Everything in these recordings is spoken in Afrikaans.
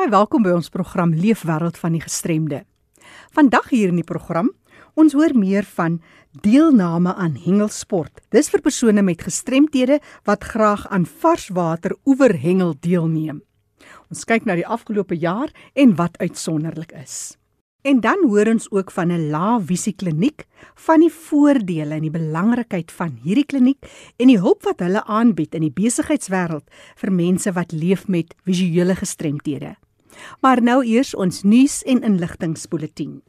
Baie welkom by ons program Leefwêreld van die Gestremde. Vandag hier in die program, ons hoor meer van deelname aan hengelsport. Dis vir persone met gestremthede wat graag aan varswater oeverhengel deelneem. Ons kyk na die afgelope jaar en wat uitsonderlik is. En dan hoor ons ook van 'n lae-visie kliniek, van die voordele en die belangrikheid van hierdie kliniek en die hulp wat hulle aanbied in die besigheidswêreld vir mense wat leef met visuele gestremthede. Maar nou eers ons nuus en inligtingspulsatie.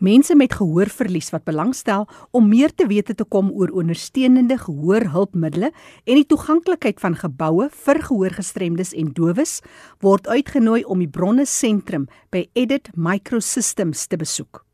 Mense met gehoorverlies wat belangstel om meer te wete te kom oor ondersteunende gehoorhulpmiddels en die toeganklikheid van geboue vir gehoorgestremdes en dowes, word uitgenooi om die bronne sentrum by Edit Microsystems te besoek.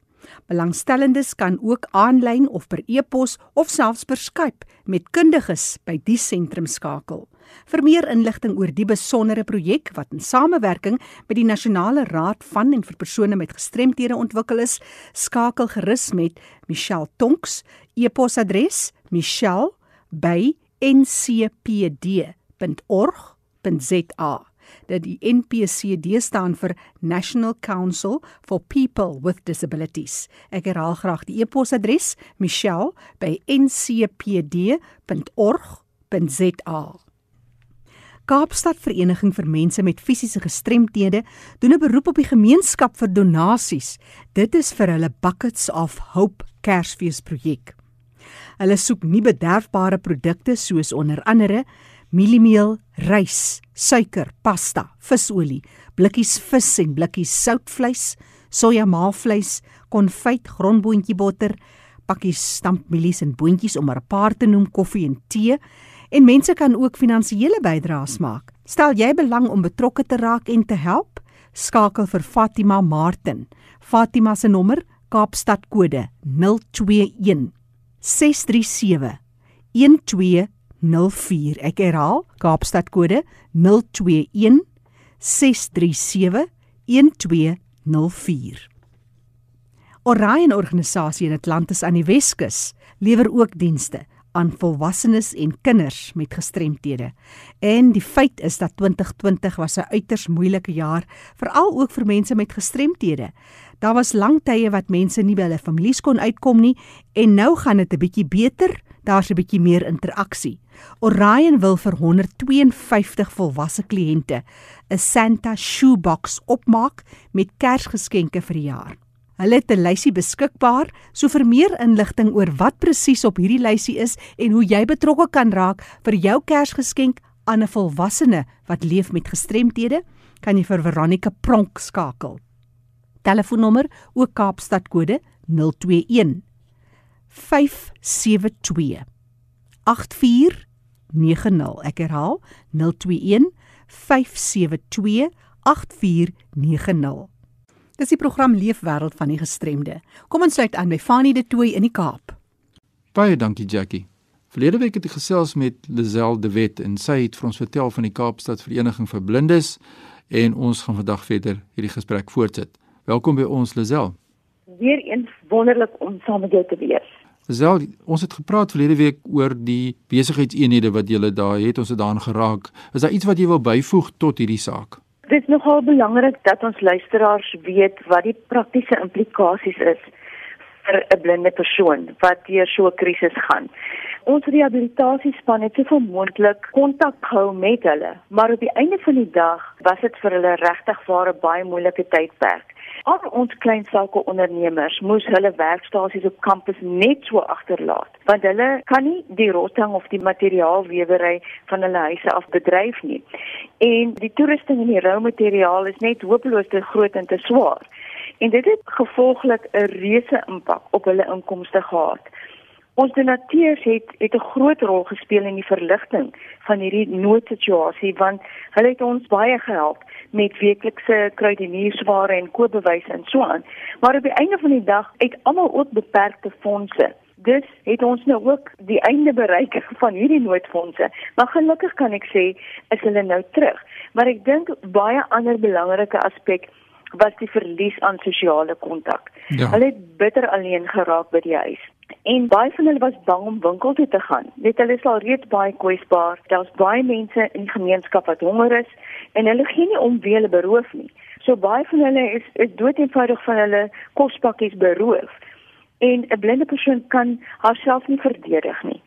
Belangstellendes kan ook aanlyn of per e-pos of selfs per Skype met kundiges by die sentrum skakel. Vir meer inligting oor die besondere projek wat in samewerking met die Nasionale Raad van en vir persone met gestremthede ontwikkel is, skakel gerus met Michelle Tonks, e-posadres michelle@ncpd.org.za. Dat die NPCD staan vir National Council for People with Disabilities. Ek herhaal graag die e-posadres michelle@ncpd.org.za. Kaapstad Vereniging vir Mense met Fisiese Gestremthede doen 'n beroep op die gemeenskap vir donasies. Dit is vir hulle Buckets of Hope Kersfeesprojek. Hulle soek nie bederfbare produkte soos onder andere mieliemeel, rys, suiker, pasta, visolie, blikkies vis en blikkies soutvleis, sojamaalvleis, konfyt, grondboontjie botter, pakkies stampmielies en boontjies om maar 'n paar te noem, koffie en tee En mense kan ook finansiële bydraes maak. Stel jy belang om betrokke te raak en te help? Skakel vir Fatima Martin. Fatima se nommer Kaapstad kode 021 637 1204. Ek herhaal, Kaapstad kode 021 637 1204. Orion organisasie in Atlantis aan die Weskus lewer ook dienste aan volwassenes en kinders met gestremthede. En die feit is dat 2020 was 'n uiters moeilike jaar, veral ook vir mense met gestremthede. Daar was lang tye wat mense nie by hulle families kon uitkom nie en nou gaan dit 'n bietjie beter. Daar's 'n bietjie meer interaksie. Orion wil vir 152 volwasse kliënte 'n Santa shoebox opmaak met Kersgeskenke vir die jaar. Hulle het 'n lysie beskikbaar, so vir meer inligting oor wat presies op hierdie lysie is en hoe jy betrokke kan raak vir jou Kersgeskenk aan 'n volwassene wat leef met gestremthede, kan jy vir Veronica Pronk skakel. Telefoonnommer ook Kaapstad kode 021 572 8490. Ek herhaal 021 572 8490. Dis die program Leefwêreld van die Gestremde. Kom ons sluit aan by Fanie de Tooi in die Kaap. Baie dankie Jackie. Verlede week het ek gesels met Lisel de Wet en sy het vir ons vertel van die Kaapstad Vereniging vir Blindes en ons gaan vandag verder hierdie gesprek voortsit. Welkom by ons Lisel. Weereens wonderlik om saam met jou te wees. Lisel, ons het gepraat verlede week oor die besigheidseenhede wat julle daar het, ons het daaraan geraak. Is daar iets wat jy wil byvoeg tot hierdie saak? Dit is nogal belangrik dat ons luisteraars weet wat die praktiese implikasies is vir 'n blinde persoon wat deur so 'n krisis gaan. Ons rehabilitasiespan het soveel moontlik kontak gehou met hulle, maar op die einde van die dag was dit vir hulle regtig 'n baie moeilike tydperk. Al ons klein sake ondernemers moes hulle werkstasies op kampus net so agterlaat want hulle kan nie die rotting of die materiaalwewery van hulle huise af bedryf nie. En die toerusting en die roumateriaal is net hopeloos te groot en te swaar. En dit het gevolglik 'n reuse impak op hulle inkomste gehad. Ons donateurs het het 'n groot rol gespeel in die verligting van hierdie noodsituasie want hulle het ons baie gehelp met weeklikse kruideniersware en koopbewyse en so aan. Maar op die einde van die dag het almal ook beperkte fondse. Dus het ons nou ook die einde bereik van hierdie noodfondse. Maar gelukkig kan ek sê is hulle nou terug. Maar ek dink baie ander belangrike aspek was die verlies aan sosiale kontak. Ja. Hulle het bitter alleen geraak by die huis. En baie van hulle was bang om winkel toe te gaan. Net hulle is al reeds baie kwesbaar. Daar's baie mense in die gemeenskap wat honger is en hulle gee nie om wie hulle beroof nie. So baie van hulle is, is dood eenvoudig van hulle kospakkies beroof. En 'n blinde persoon kan haarself nie verdedig nie.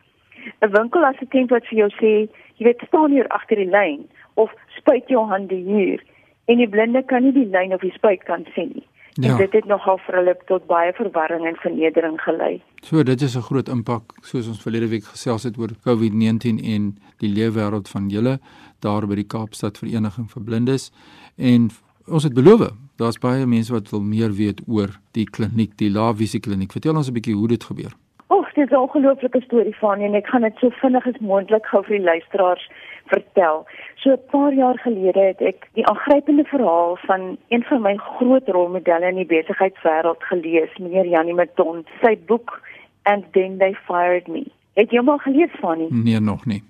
'n Winkelassistent wat vir jou sê, jy weet staan hier agter die lyn of spuit jou hande hier en die blinde kan nie die lyn of die spuit kan sien nie. Ja. En dit het nogal vir hulle tot baie verwarring en vernedering gelei. So dit is 'n groot impak soos ons verlede week gesels het oor COVID-19 en die leefwêreld van julle daar by die Kaapstad Vereniging vir Blindes en ons het beloof daar's baie mense wat wil meer weet oor die kliniek, die Lavisie kliniek. Vertel ons 'n bietjie hoe dit gebeur. Oek, dit is 'n ongelooflike storie van en ek gaan dit so vinnig as moontlik gou vir die luisteraars vertel. So 'n paar jaar gelede het ek die aangrypende verhaal van een van my groot rolmodelle in die besigheidswêreld gelees, meneer Janie Maton, sy boek And Then They Fired Me. Het jy hom al gelees van nie? Nee, nog nie.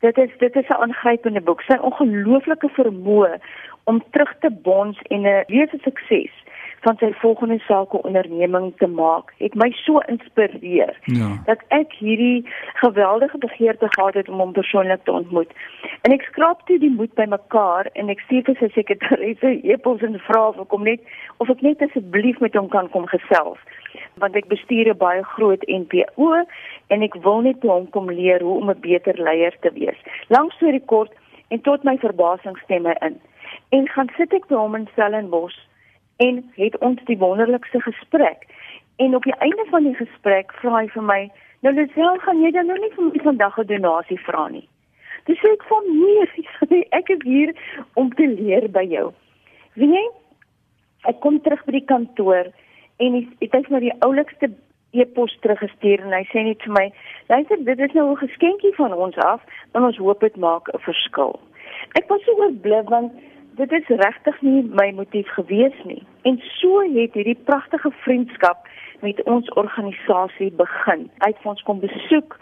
Dit is dit is 'n aangrypende boek. Sy ongelooflike vermoë om terug te bons en 'n lewensukses sukses van sy volgende sake onderneming te maak het my so inspireer ja. dat ek hierdie geweldige begeerte gehad het om hom persoonlik te ontmoet. En ek skraap toe die moed bymekaar en ek stuur vir sy sekretaresse e-pos en vra of ek hom net of ek net asseblief met hom kan kom gesels want ek bestuur 'n baie groot NPO en ek wil net hom kom leer hoe om 'n beter leier te wees. Langs storie kort en tot my verbasing stem hy in. En gaan sit ek by hom in Stellenbosch en het ons die wonderlikste gesprek. En op die einde van die gesprek vra hy vir my, "Nou Lisel, gaan jy dan nou nie vir my vandag 'n donasie vra nie?" Dis sê ek van nee, ek is hier om te leer by jou. Wie jy? Ek kom terug by die kantoor en hy het net maar die oulikste e-pos teruggestuur en hy sê net vir my, "Luister, dit is nou 'n geskenkie van ons af, en ons hoop dit maak 'n verskil." Ek was so oorblij want dit is regtig nie my motief gewees nie. En so het hierdie pragtige vriendskap met ons organisasie begin. Hy het ons kom besoek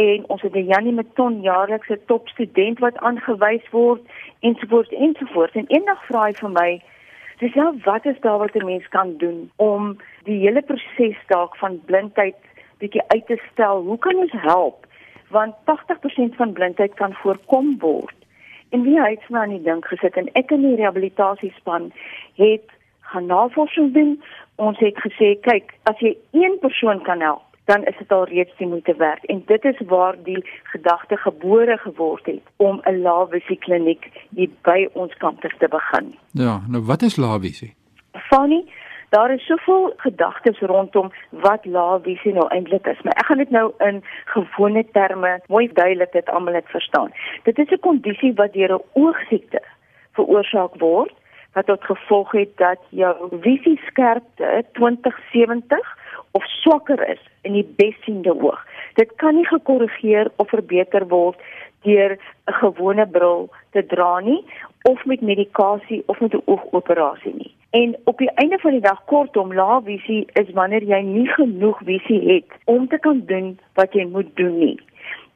en ons het 'n Janie Meton jaarlikse topstudent wat aangewys word ensovoorts ensovoorts. En eendag vra hy vir my, "Dis nou wat is daar wat 'n mens kan doen om die hele proses dalk van blindheid bietjie uit te stel? Hoe kan ons help?" Want 80% van blindheid kan voorkom word. En wie het nou aan die dink gesit en ek in die rehabilitasiespan het gaan navorsing doen. Ons het gesê, kyk, as jy een persoon kan help, dan is dit al reeds die moeite werd. En dit is waar die gedagte gebore geword het om 'n laevisie kliniek hier by ons kampus te begin. Ja, nou wat is laevisie? Funny, daar is soveel gedagtes rondom wat laevisie nou eintlik is, maar ek gaan dit nou in gewone terme mooi duidelik dit almal net verstaan. Dit is 'n kondisie wat deur 'n oogsiekte veroorsaak word wat tot gevolg het dat jou visie skerpte 2070 of swakker is in die bessiende oog. Dit kan nie gekorrigeer of verbeter word deur 'n gewone bril te dra nie of met medikasie of met 'n oogoperasie nie. En op die einde van die dag kortom lae visie is wanneer jy nie genoeg visie het om te kan doen wat jy moet doen nie.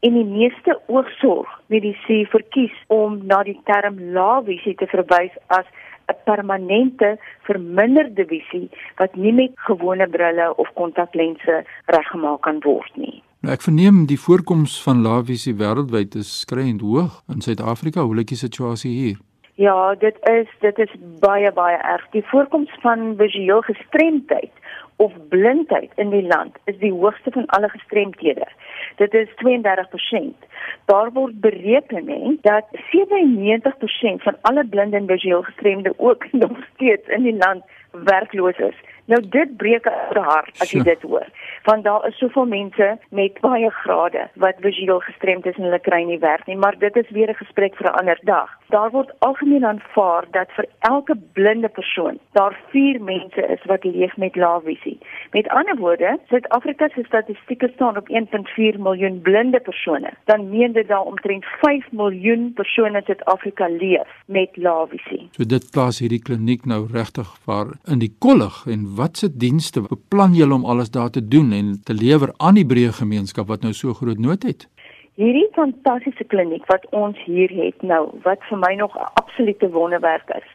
En die meeste oogsorg medisy verkies om na die term lae visie te verwys as 'n permanente verminderde visie wat nie met gewone brille of kontaklense reggemaak kan word nie. Nou ek verneem die voorkoms van lae visie wêreldwyd is skreiend hoog in Suid-Afrika. Hoe lyk die situasie hier? Ja, dit is dit is baie baie erg. Die voorkoms van visueel gestremdheid of blindheid in die land is die hoogste van alle gestremdhede. Dit is 32%. Daar word bereken dat 97% van alle blinde en visueel gestremde ook nog steeds in die land werkloos is. Nou dit breek 'n hart as jy dit hoor want daar is soveel mense met baie grade wat visueel gestremd is en hulle kry nie werk nie, maar dit is weer 'n gesprek vir 'n ander dag. Daar word algemeen aanvaar dat vir elke blinde persoon daar 4 mense is wat leef met lae visie. Met ander woorde, Suid-Afrika se statistieke staan op 1.4 miljoen blinde persone. Dan meen dit daar omtrent 5 miljoen persone in Suid-Afrika leef met lae visie. So dit plaas hierdie kliniek nou regtig waar in die kollig en watse dienste beplan julle om alles daar te doen? en te lewer aan die breë gemeenskap wat nou so groot nood het. Hierdie fantastiese kliniek wat ons hier het nou, wat vir my nog 'n absolute wonderwerk is,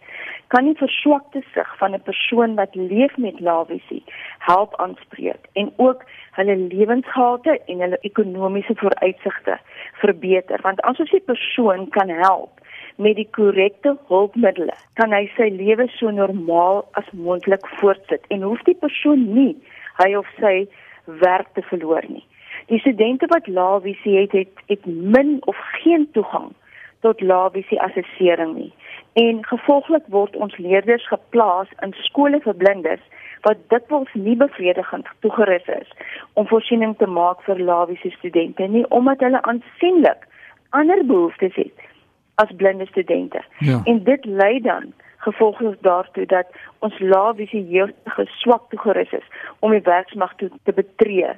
kan die verswakte sig van 'n persoon wat leef met lavisie help aanspreek en ook hulle lewensgehalte en hulle ekonomiese vooruitsigte verbeter want as ons die persoon kan help met die korrekte hulpmiddels kan hy sy lewe so normaal as moontlik voortsit en hoef die persoon nie hy of sy werk te verloor nie. Die studente wat laevisie het, het, het min of geen toegang tot laevisie assessering nie. En gevolglik word ons leerders geplaas in skole vir blindes wat dikwels nie bevredigend toegerus is om voorsiening te maak vir laevisie studente nie omdat hulle aansienlik ander behoeftes het as blinde studente. Ja. En dit lei dan gevolglik daartoe dat ons laevisie jeug geswak toegerus is om die werksmag te, te betree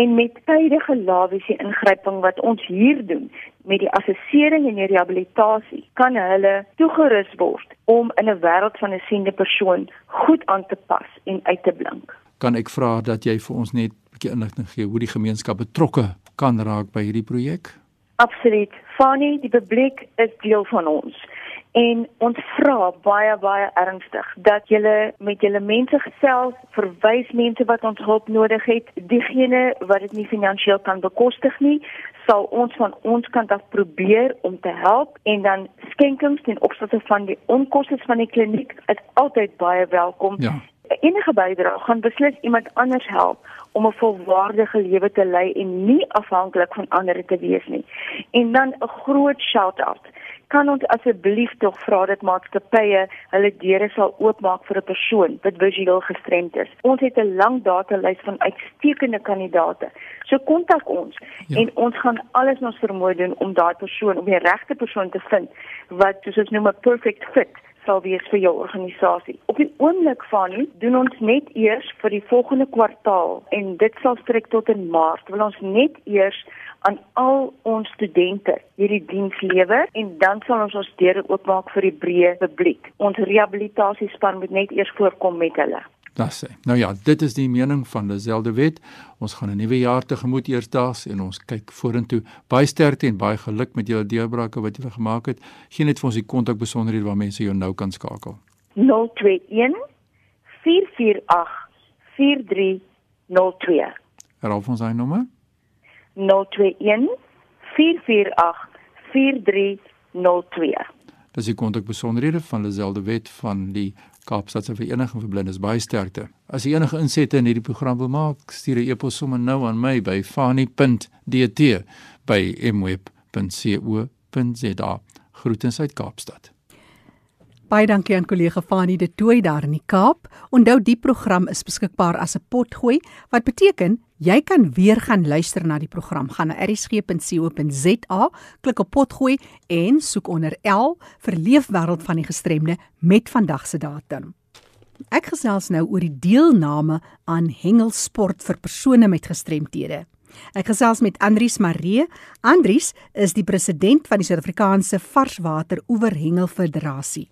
en met tydige lawiese ingryping wat ons hier doen met die assessering en die rehabilitasie kan hulle toegerus word om in 'n wêreld van 'n siende persoon goed aan te pas en uit te blink. Kan ek vra dat jy vir ons net 'n bietjie inligting gee hoe die gemeenskap betrokke kan raak by hierdie projek? Absoluut. Fanny, die publiek is deel van ons. En ons vra baie baie ernstig dat julle met julle mense gesels, verwys mense wat ons hulp nodig het. Diegene wat dit nie finansiëel kan bekostig nie, sal ons van ons kant af probeer om te help en dan skenkings ten opsigte van die onkoste van die kliniek is altyd baie welkom. Ja. Enige bydrae gaan beslis iemand anders help om 'n volwaardige lewe te lei en nie afhanklik van ander te wees nie. En dan 'n groot shout-out kan ons asseblief tog vra dat maatskappye hulle deure sal oopmaak vir 'n persoon wat visueel gestremd is. Ons het 'n lang datalys van uitstekende kandidaate. So kontak ons ja. en ons gaan alles ons vermoë doen om daai persoon, om die regte persoon te vind wat soos ons noem 'n perfect fit sal wees vir jou organisasie. Op die oomblik van doen ons net eers vir die volgende kwartaal en dit sal strek tot in Maart. Wil ons net eers aan al ons studente hierdie diens lewer en dan sal ons ons deure oopmaak vir die breë publiek. Ons rehabilitasiespan moet net eers voorkom met hulle. Das sê. Nou ja, dit is die mening van Lazelde Wet. Ons gaan 'n nuwe jaar tegemoet eersdaags en ons kyk vorentoe. Baie sterkte en baie geluk met julle deurbrake wat julle gemaak het. Geen net vir ons die kontak besonderhede waar mense jou nou kan skakel. 021 448 4302. Herhaal ons daai nommer. 021 448 4302. 021 448 4302. Dis die kontak besonderhede van Lazelde Wet van die Kaapstadse Vereniging vir Blindes baie sterkte. As jy enige insette in hierdie program wil maak, stuur 'n e-pos sommer nou aan my by fani.dt by mweb.co.za. Groetens uit Kaapstad. Baie dankie aan kollega Fani de Tooi daar in die Kaap. Onthou die program is beskikbaar as 'n potgooi wat beteken jy kan weer gaan luister na die program. Gaan na erisg.co.za, klik op potgooi en soek onder L vir Leefwêreld van die Gestremde met vandag se datum. Ek gesels nou oor die deelname aan hengelsport vir persone met gestremthede. Ek gesels met Andries Maree. Andries is die president van die Suid-Afrikaanse Varswater Oeverhengel Federasie.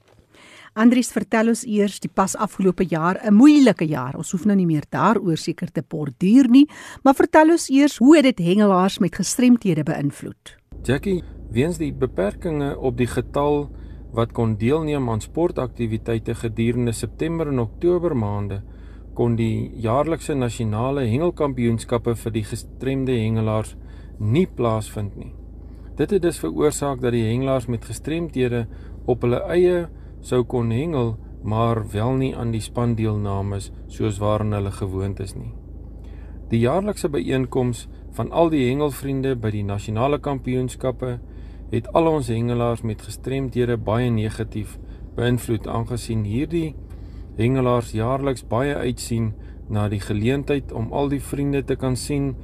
Andries, vertel ons eers die pas afgelope jaar, 'n moeilike jaar. Ons hoef nou nie meer daaroor seker te borduur nie, maar vertel ons eers hoe dit hengelaars met gestremthede beïnvloed. Jackie, weens die beperkings op die getal wat kon deelneem aan sportaktiwiteite gedurende September en Oktober maande, kon die jaarlikse nasionale hengelkampioenskappe vir die gestremde hengelaars nie plaasvind nie. Dit het dus veroorsaak dat die hengelaars met gestremthede op hulle eie sou kon hengel, maar wel nie aan die spandeelnames soos waaraan hulle gewoond is nie. Die jaarlikse byeenkoms van al die hengelvriende by die nasionale kampioenskappe het al ons hengelaars met gestremdhede baie negatief beïnvloed aangesien hierdie hengelaars jaarliks baie uitsien na die geleentheid om al die vriende te kan sien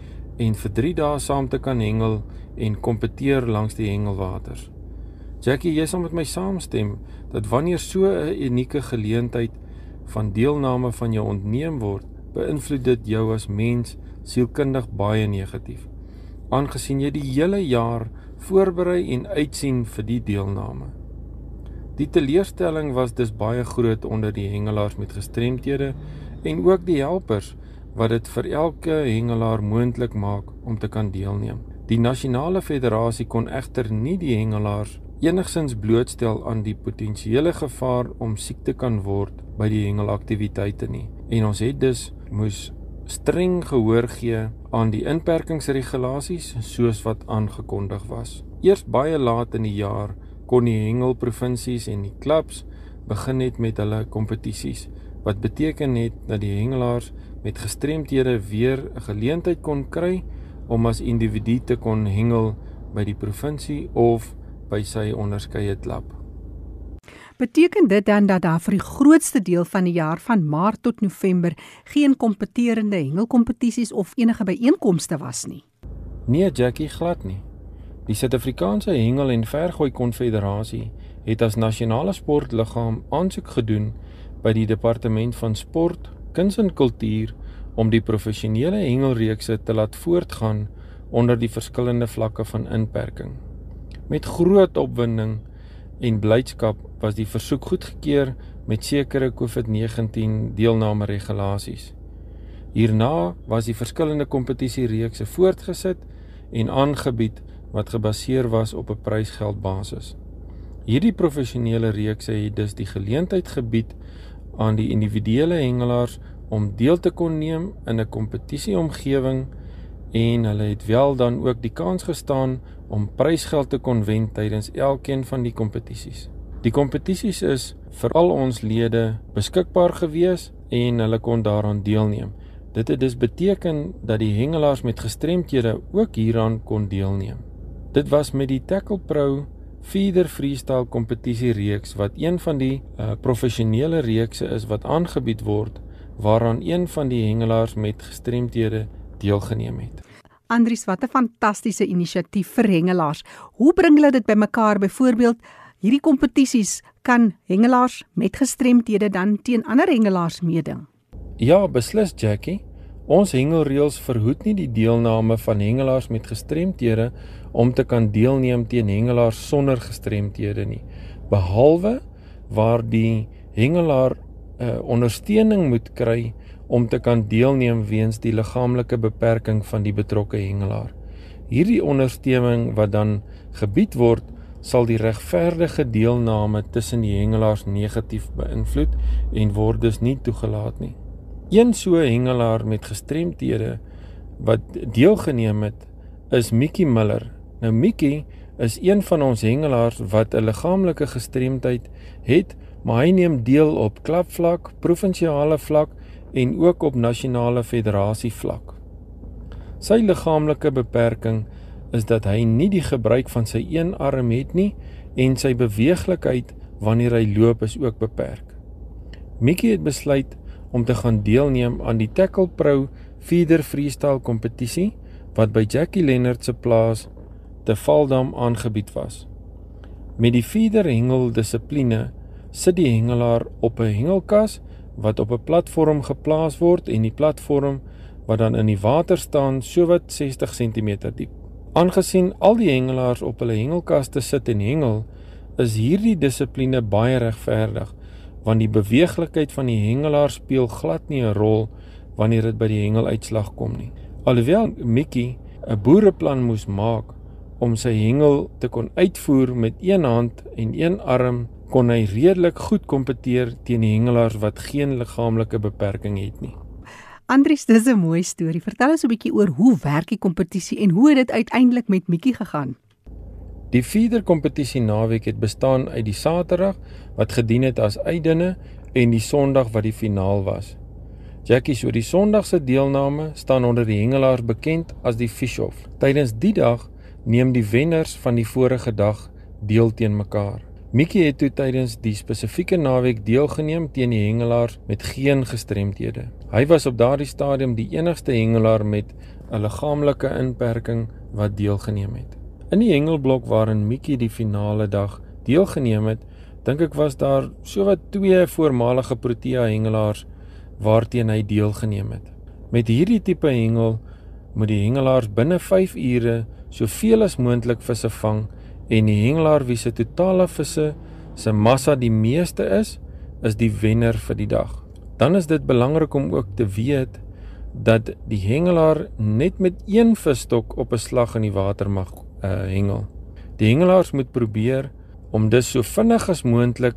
en vir 3 dae saam te kan hengel en kompeteer langs die hengelwaters. Jackie, jy sal met my saamstem dat wanneer so 'n unieke geleentheid van deelname van jou ontneem word, beïnvloed dit jou as mens sielkundig baie negatief. Aangesien jy die hele jaar voorberei en uitsien vir die deelname. Die teleurstelling was dus baie groot onder die hengelaars met gestremthede en ook die helpers wat dit vir elke hengelaar moontlik maak om te kan deelneem. Die nasionale federasie kon egter nie die hengelaars enigsins blootstel aan die potensiële gevaar om siek te kan word by die hengelaktiwiteite nie. En ons het dus moes streng gehoor gee aan die inperkingsregulasies soos wat aangekondig was. Eers baie laat in die jaar kon die hengelprovinsies en die klubs begin het met hulle kompetisies wat beteken het dat die hengelaars met gestremthede weer 'n geleentheid kon kry om as individu te kon hengel by die provinsie of by sy onderskeie klub. Beteken dit dan dat daar vir die grootste deel van die jaar van Maart tot November geen kompeterende hengelkompetisies of enige byeenkomste was nie? Nee, Jackie, glad nie. Die Suid-Afrikaanse Hengel en Vergooi Konfederasie het as nasionale sportliggaam aansoek gedoen by die Departement van Sport, Kuns en Kultuur om die professionele hengelreekse te laat voortgaan onder die verskillende vlakke van inperking. Met groot opwinding en blydskap was die versoek goedgekeur met sekere COVID-19 deelname regulasies. Hierna was die verskillende kompetisiereekse voortgesit en aangebied wat gebaseer was op 'n prysgeldbasis. Hierdie professionele reekse het dus die geleentheid gebied aan die individuele hengelaars om deel te kon neem in 'n kompetisieomgewing en hulle het wel dan ook die kans gestaan om prysgeld te kon wen tydens elkeen van die kompetisies. Die kompetisies is vir al ons lede beskikbaar gewees en hulle kon daaraan deelneem. Dit het dus beteken dat die hengelaars met gestremthede ook hieraan kon deelneem. Dit was met die Tackle Pro feeder freestyle kompetisie reeks wat een van die uh, professionele reekse is wat aangebied word waaraan een van die hengelaars met gestremthede deelgeneem het. Andries, wat 'n fantastiese inisiatief vir hengelaars. Hoe bring hulle dit bymekaar? Byvoorbeeld, hierdie kompetisies kan hengelaars met gestremthede dan teen ander hengelaars meeding. Ja, beslis Jackie. Ons hengelreëls verhoed nie die deelname van hengelaars met gestremthede om te kan deelneem teen hengelaars sonder gestremthede nie, behalwe waar die hengelaar uh, ondersteuning moet kry om te kan deelneem weens die liggaamlike beperking van die betrokke hengelaar. Hierdie ondersteuning wat dan gebied word, sal die regverdige deelname tussen die hengelaars negatief beïnvloed en word dus nie toegelaat nie. Een so hengelaar met gestremthede wat deelgeneem het, is Mikkie Miller. Nou Mikkie is een van ons hengelaars wat 'n liggaamlike gestremdheid het, maar hy neem deel op klapvlak, provinsiale vlak en ook op nasionale federasie vlak. Sy liggaamlike beperking is dat hy nie die gebruik van sy een arm het nie en sy beweeglikheid wanneer hy loop is ook beperk. Mikkie het besluit om te gaan deelneem aan die Tackle Pro feeder freestyle kompetisie wat by Jackie Lennard se plaas te Valdam aangebied was. Met die feeder hengel dissipline sit die hengelaar op 'n hengelkas wat op 'n platform geplaas word en die platform wat dan in die water staan sowat 60 cm diep. Aangesien al die hengelaars op hulle hengelkaste sit en hengel, is hierdie dissipline baie regverdig want die beweeglikheid van die hengelaar speel glad nie 'n rol wanneer dit by die hengeluitslag kom nie. Alhoewel Mickey 'n boereplan moes maak om sy hengel te kon uitvoer met een hand en een arm kon hy redelik goed kompeteer teen die hengelaars wat geen liggaamlike beperking het nie. Andries, dis 'n mooi storie. Vertel ons 'n bietjie oor hoe werk die kompetisie en hoe het dit uiteindelik met Mikkie gegaan? Die feeder kompetisie naweek het bestaan uit die Saterdag wat gedien het as uitdinne en die Sondag wat die finaal was. Jackie, so die Sondag se deelname staan onder die hengelaars bekend as die Fishof. Tydens die dag neem die wenners van die vorige dag deel teen mekaar. Mikkie het toe tydens die spesifieke naweek deelgeneem teen die hengelaars met geen gestremthede. Hy was op daardie stadium die enigste hengelaar met 'n liggaamlike inperking wat deelgeneem het. In die hengelblok waarin Mikkie die finale dag deelgeneem het, dink ek was daar sowat twee voormalige Protea hengelaars waarteen hy deelgeneem het. Met hierdie tipe hengel moet die hengelaars binne 5 ure soveel as moontlik visse vang en die hengelaar wie se totale visse se massa die meeste is, is die wenner vir die dag. Dan is dit belangrik om ook te weet dat die hengelaar net met een visstok op 'n slag in die water mag uh, hengel. Die hengelaars moet probeer om dus so vinnig as moontlik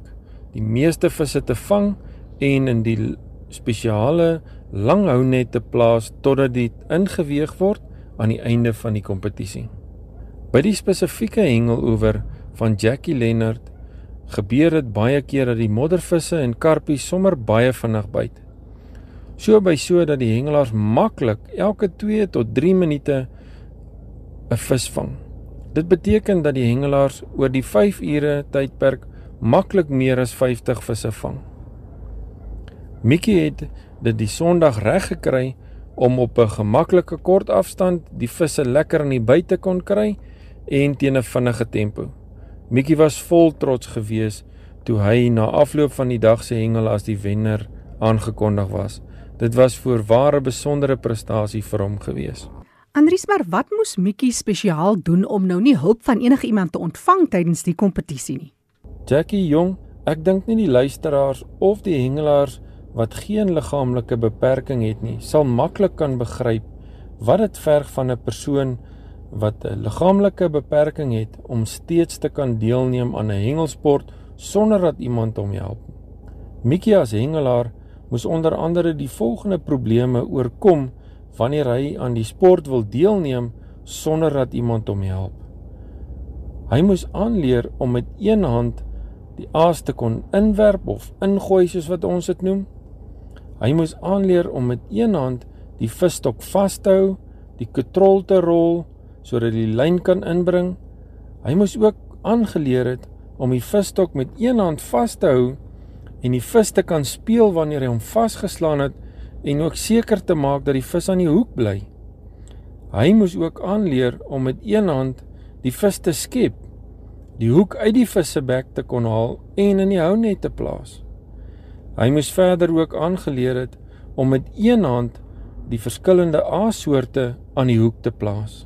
die meeste visse te vang en in die spesiale langhounet te plaas totdat dit ingeweeg word aan die einde van die kompetisie. By die spesifieke hengeloewer van Jackie Lennard gebeur dit baie keer dat die moddervisse en karpies sommer baie vinnig byt. So by so dat die hengelaars maklik elke 2 tot 3 minute 'n vis vang. Dit beteken dat die hengelaars oor die 5 ure tydperk maklik meer as 50 visse vang. Mickey het dit die Sondag reg gekry om op 'n gemaklike kort afstand die visse lekker in die byt te kon kry en teen 'n vinnige tempo. Mickey was vol trots geweest toe hy na afloop van die dag se hengel as die wenner aangekondig was. Dit was voorware besondere prestasie vir hom geweest. Andries, maar wat moes Mickey spesiaal doen om nou nie hulp van enige iemand te ontvang tydens die kompetisie nie? Jackie Jong, ek dink nie die luisteraars of die hengelaars wat geen liggaamlike beperking het nie, sal maklik kan begryp wat dit verg van 'n persoon wat 'n liggaamlike beperking het om steeds te kan deelneem aan 'n hengelsport sonder dat iemand hom help. Mickey as hengelaar moes onder andere die volgende probleme oorkom wanneer hy aan die sport wil deelneem sonder dat iemand hom help. Hy moes aanleer om met een hand die aas te kon inwerp of ingooi soos wat ons dit noem. Hy moes aanleer om met een hand die visstok vas te hou, die katrol te rol sodat die lyn kan inbring. Hy moes ook aangeleer het om die visstok met een hand vas te hou en die vis te kan speel wanneer hy hom vasgeslaan het en ook seker te maak dat die vis aan die hoek bly. Hy moes ook aanleer om met een hand die vis te skep, die hoek uit die vis se bek te kon haal en in die hounet te plaas. Hy moes verder ook aangeleer het om met een hand die verskillende aassoorte aan die hoek te plaas.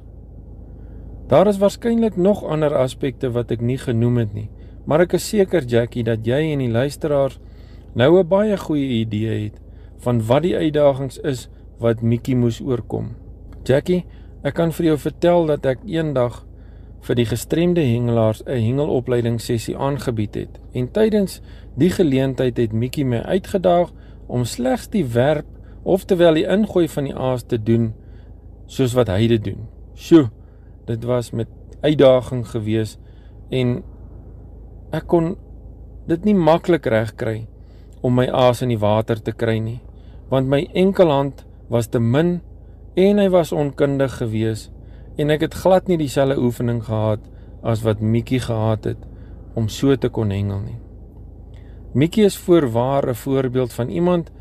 Daar is waarskynlik nog ander aspekte wat ek nie genoem het nie, maar ek is seker Jackie dat jy en die luisteraars nou 'n baie goeie idee het van wat die uitdagings is wat Mikkie moes oorkom. Jackie, ek kan vir jou vertel dat ek eendag vir die gestremde hengelaars 'n hengelopleiding sessie aangebied het. En tydens die geleentheid het Mikkie my uitgedaag om slegs die werp of terwyl die ingooi van die aas te doen soos wat hy dit doen. Sjoe, dit was met uitdaging geweest en ek kon dit nie maklik regkry om my aas in die water te kry nie want my enkelhand was te min en hy was onkundig geweest en ek het glad nie dieselfde oefening gehad as wat Mikkie gehad het om so te kon hengel nie. Mikkie is voorwaar 'n voorbeeld van iemand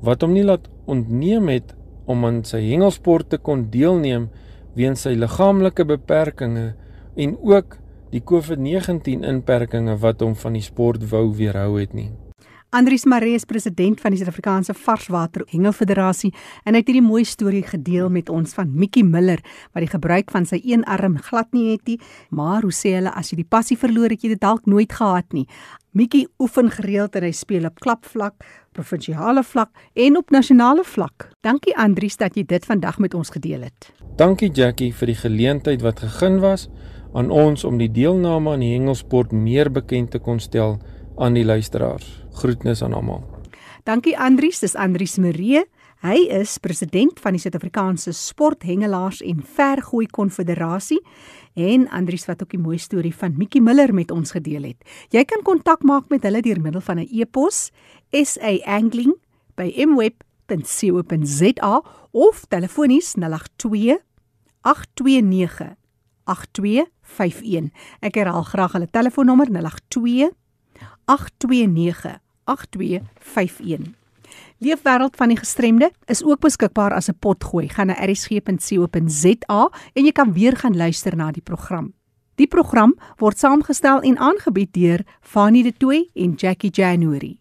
wat hom nie laat ontneem het om aan sy hengelsport te kon deelneem weens sy liggaamlike beperkings en ook die COVID-19 inperkings wat hom van die sport wou weerhou het nie. Andries Maree is president van die Suid-Afrikaanse Varswater Hengelfederasie en hy het hierdie mooi storie gedeel met ons van Mikkie Miller wat die gebruik van sy een arm glad nie het nie, maar hoe sê hulle as jy die passie verloor het jy dit dalk nooit gehad nie. Mikkie oefen gereeld en hy speel op klapvlak, provinsiale vlak en op nasionale vlak. Dankie Andries dat jy dit vandag met ons gedeel het. Dankie Jackie vir die geleentheid wat gegee was aan ons om die deelname aan die hengelsport meer bekend te kon stel aan die luisteraars. Groetnis aan almal. Dankie Andries, dis Andries Maree. Hy is president van die Suid-Afrikaanse Sporthengelaars en Vergooi Konfederasie en Andries wat ook die mooi storie van Mikkie Miller met ons gedeel het. Jy kan kontak maak met hulle deur middel van 'n e-pos saangling@mweb.co.za of telefonies 082 829 8251. Ek herhaal graag hulle telefoonnommer 082 829 8251. Leefwêreld van die gestremde is ook beskikbaar as 'n potgooi. Gaan na erisg.co.za en jy kan weer gaan luister na die program. Die program word saamgestel en aangebied deur Fanie De Tooy en Jackie January.